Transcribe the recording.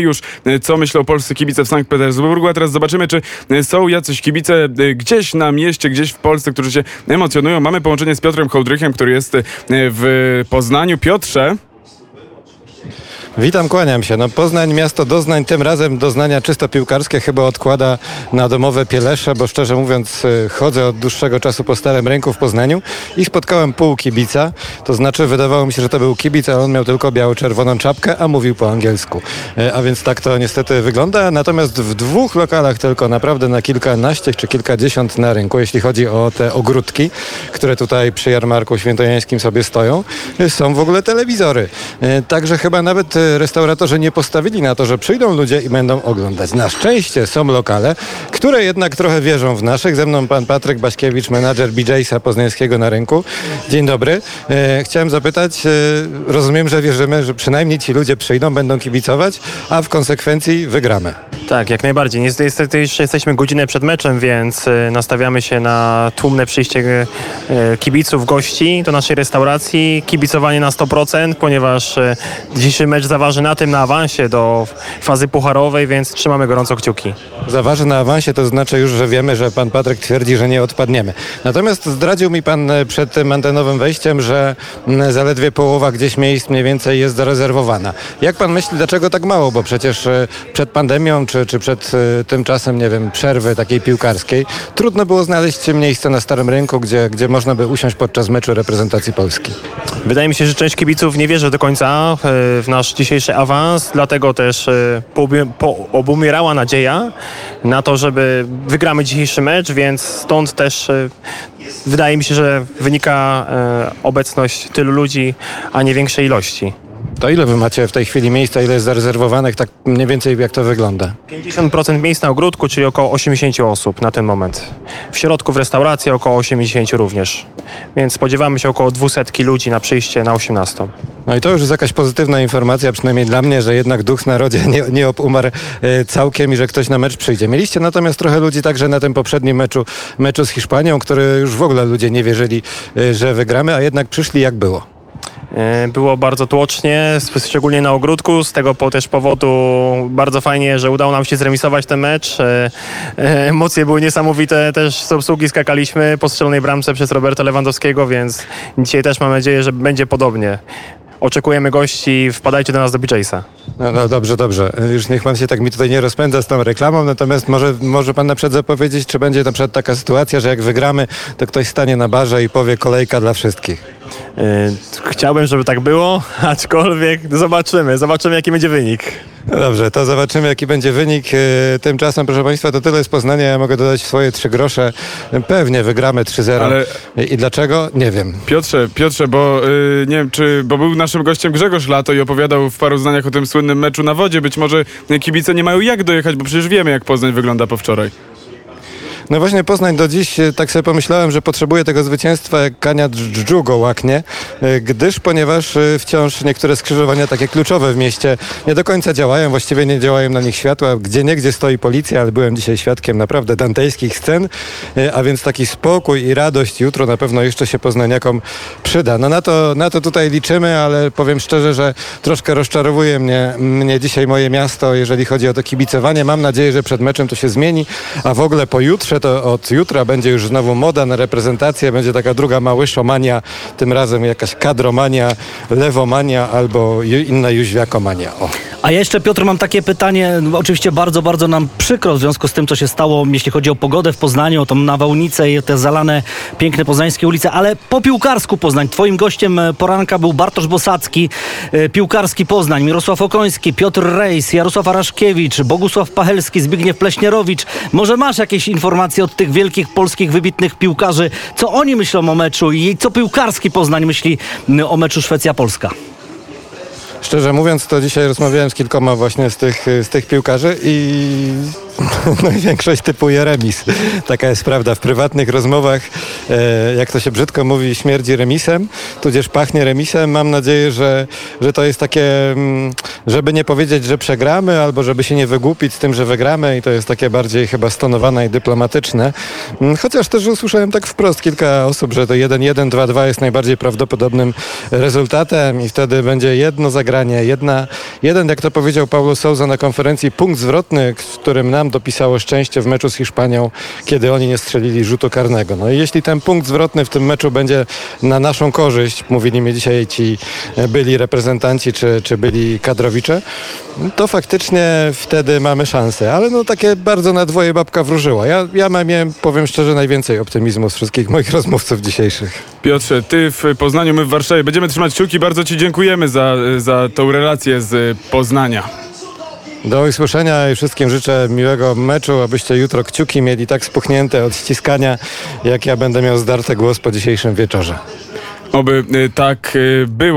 już, e, co myślą polscy kibice w Sankt Petersburgu, a teraz zobaczymy, czy e, są jacyś kibice e, gdzieś na mieście, gdzieś w Polsce, którzy się emocjonują. Mamy połączenie z Piotrem Hołdrychem, który jest w Poznaniu. Piotrze, Witam, kłaniam się. No Poznań, miasto doznań, tym razem doznania czysto piłkarskie chyba odkłada na domowe pielesze, bo szczerze mówiąc y, chodzę od dłuższego czasu po starym rynku w Poznaniu i spotkałem pół kibica. To znaczy wydawało mi się, że to był kibic, a on miał tylko biało-czerwoną czapkę, a mówił po angielsku. Y, A więc tak to niestety wygląda. Natomiast w dwóch lokalach tylko naprawdę na kilkanaście czy kilkadziesiąt na rynku, jeśli chodzi o te ogródki, które tutaj przy jarmarku świętojańskim sobie stoją, y, są w ogóle telewizory. Także chyba nawet restauratorzy nie postawili na to, że przyjdą ludzie i będą oglądać. Na szczęście są lokale, które jednak trochę wierzą w naszych. Ze mną pan Patryk Baśkiewicz, menadżer BJ'sa poznańskiego na rynku. Dzień dobry. E, Chciałem zapytać, e, rozumiem, że wierzymy, że przynajmniej ci ludzie przyjdą, będą kibicować, a w konsekwencji wygramy. Tak, jak najbardziej. Niestety jeszcze jesteśmy godzinę przed meczem, więc e, nastawiamy się na tłumne przyjście e, kibiców, gości do naszej restauracji. Kibicowanie na 100%, ponieważ dzisiejszy mecz zaważy na tym, na awansie do fazy pucharowej, więc trzymamy gorąco kciuki. Zaważy na awansie, to znaczy już, że wiemy, że pan Patryk twierdzi, że nie odpadniemy. Natomiast zdradził mi pan przed tym antenowym wejściem, że mm, zaledwie połowa gdzieś miejsc mniej więcej jest zarezerwowana. Jak pan myśli, dlaczego tak mało? Bo przecież przed pandemią, czy, czy przed e, tym czasem, nie wiem, przerwy takiej piłkarskiej, trudno było znaleźć miejsce na Starym Rynku, gdzie, gdzie można by usiąść podczas meczu reprezentacji Polski. Wydaje mi się, że część kibiców nie wierzy do końca e, w nasz dzisiejszy awans, dlatego też e, poobumierała nadzieja na to, żeby wygramy dzisiejszy mecz, więc stąd też wydaje mi się, że wynika obecność tylu ludzi, a nie większej ilości. To ile wy macie w tej chwili miejsca, ile jest zarezerwowanych, tak mniej więcej jak to wygląda? 50% miejsc na ogródku, czyli około 80 osób na ten moment. W środku w restauracji około 80 również. Więc spodziewamy się około 200 ludzi na przyjście na 18. No i to już jest jakaś pozytywna informacja, przynajmniej dla mnie, że jednak duch narodzie nie, nie umarł e, całkiem i że ktoś na mecz przyjdzie. Mieliście natomiast trochę ludzi także na tym poprzednim meczu, meczu z Hiszpanią, który już w ogóle ludzie nie wierzyli, e, że wygramy, a jednak przyszli jak było. E, Było bardzo tłocznie, szczególnie na ogródku. Z tego też powodu bardzo fajnie, że udało nam się zremisować ten mecz. E, e, Emocje były niesamowite, też z obsługi skakaliśmy po strzelonej bramce przez Roberta Lewandowskiego, więc dzisiaj też mam nadzieję, że będzie podobnie. Oczekujemy gości, wpadajcie do nas do BJ'sa. No, no dobrze, dobrze. Już niech pan się tak mi tutaj nie rozpędza z tą reklamą, natomiast może, może pan na przykład zapowiedzieć, czy będzie na przykład taka sytuacja, że jak wygramy, to ktoś stanie na barze i powie kolejka dla wszystkich. E, Chciałbym, żeby tak było, aczkolwiek zobaczymy, zobaczymy jaki będzie wynik. No dobrze, to zobaczymy, jaki będzie wynik. E, Tymczasem, proszę Państwa, to tyle z Poznania. Ja mogę dodać swoje trzy grosze. Pewnie wygramy 3-0. Ale- I dlaczego? Nie wiem. Piotrze, Piotrze, bo y, nie wiem, czy, bo był naszym gościem Grzegorz Lato i opowiadał w paru zdaniach o tym słynnym meczu na wodzie. Być może kibice nie mają jak dojechać, bo przecież wiemy, jak Poznań wygląda po wczoraj. No właśnie Poznań do dziś, e, tak sobie pomyślałem, że potrzebuje tego zwycięstwa jak kania dżdżu go łaknie, e, gdyż ponieważ e, wciąż niektóre skrzyżowania takie kluczowe w mieście nie do końca działają, właściwie nie działają na nich światła, gdzie niegdzie stoi policja, ale byłem dzisiaj świadkiem naprawdę dantejskich scen, a więc taki spokój i radość jutro na pewno jeszcze się poznaniakom przyda. No na to, na to tutaj liczymy, ale powiem szczerze, że troszkę rozczarowuje mnie, mnie dzisiaj moje miasto, jeżeli chodzi o to kibicowanie. Mam nadzieję, że przed meczem to się zmieni, a w ogóle pojutrze, to od jutra będzie już znowu moda na reprezentację, będzie taka druga małyszomania, tym razem jakaś kadromania, lewomania albo inna jóźwiakomania. O. A ja jeszcze, Piotr, mam takie pytanie. No, Oczywiście bardzo, bardzo nam przykro w związku z tym, co się stało, jeśli chodzi o pogodę w Poznaniu, o tą nawałnicę i te zalane, piękne poznańskie ulice, ale po piłkarsku Poznań. Twoim gościem e, poranka był Bartosz Bosacki, e, piłkarski Poznań, Mirosław Okoński, Piotr Rejs, Jarosław Araszkiewicz, Bogusław Pachelski, Zbigniew Pleśnierowicz. Może masz jakieś informacje od tych wielkich polskich, wybitnych piłkarzy, co oni myślą o meczu i co piłkarski Poznań myśli o meczu Szwecja-Polska? Szczerze mówiąc, to dzisiaj rozmawiałem z kilkoma właśnie z tych, z tych piłkarzy i No większość typuje remis. Taka jest prawda. W prywatnych rozmowach, e, jak to się brzydko mówi, śmierdzi remisem, tudzież pachnie remisem. Mam nadzieję, że, że to jest takie, mm, żeby nie powiedzieć, że przegramy, albo żeby się nie wygłupić z tym, że wygramy i to jest takie bardziej chyba stonowane i dyplomatyczne. Mm, Chociaż też usłyszałem tak wprost kilka osób, że to 1-1, 2-2 jest najbardziej prawdopodobnym rezultatem i wtedy będzie jedno zagranie, jedna, jeden, jak to powiedział Paulo Souza na konferencji, punkt zwrotny, którym nam dopisało szczęście w meczu z Hiszpanią, kiedy oni nie strzelili rzutu karnego. No i jeśli ten punkt zwrotny w tym meczu będzie na naszą korzyść, mówili mi dzisiaj ci e, byli reprezentanci czy, czy byli to faktycznie wtedy mamy szansę. Ale no takie bardzo na dwoje babka wróżyła. Ja, ja miałem, powiem szczerze, najwięcej optymizmu z wszystkich moich rozmówców dzisiejszych. Piotrze, ty w Poznaniu, my w Warszawie. Będziemy trzymać kciuki. Bardzo ci dziękujemy za, za tą relację z Poznania. Do usłyszenia i wszystkim życzę miłego meczu, abyście jutro kciuki mieli tak spuchnięte od ściskania, jak ja będę miał zdarte głos po dzisiejszym wieczorze. Oby y, tak y, było.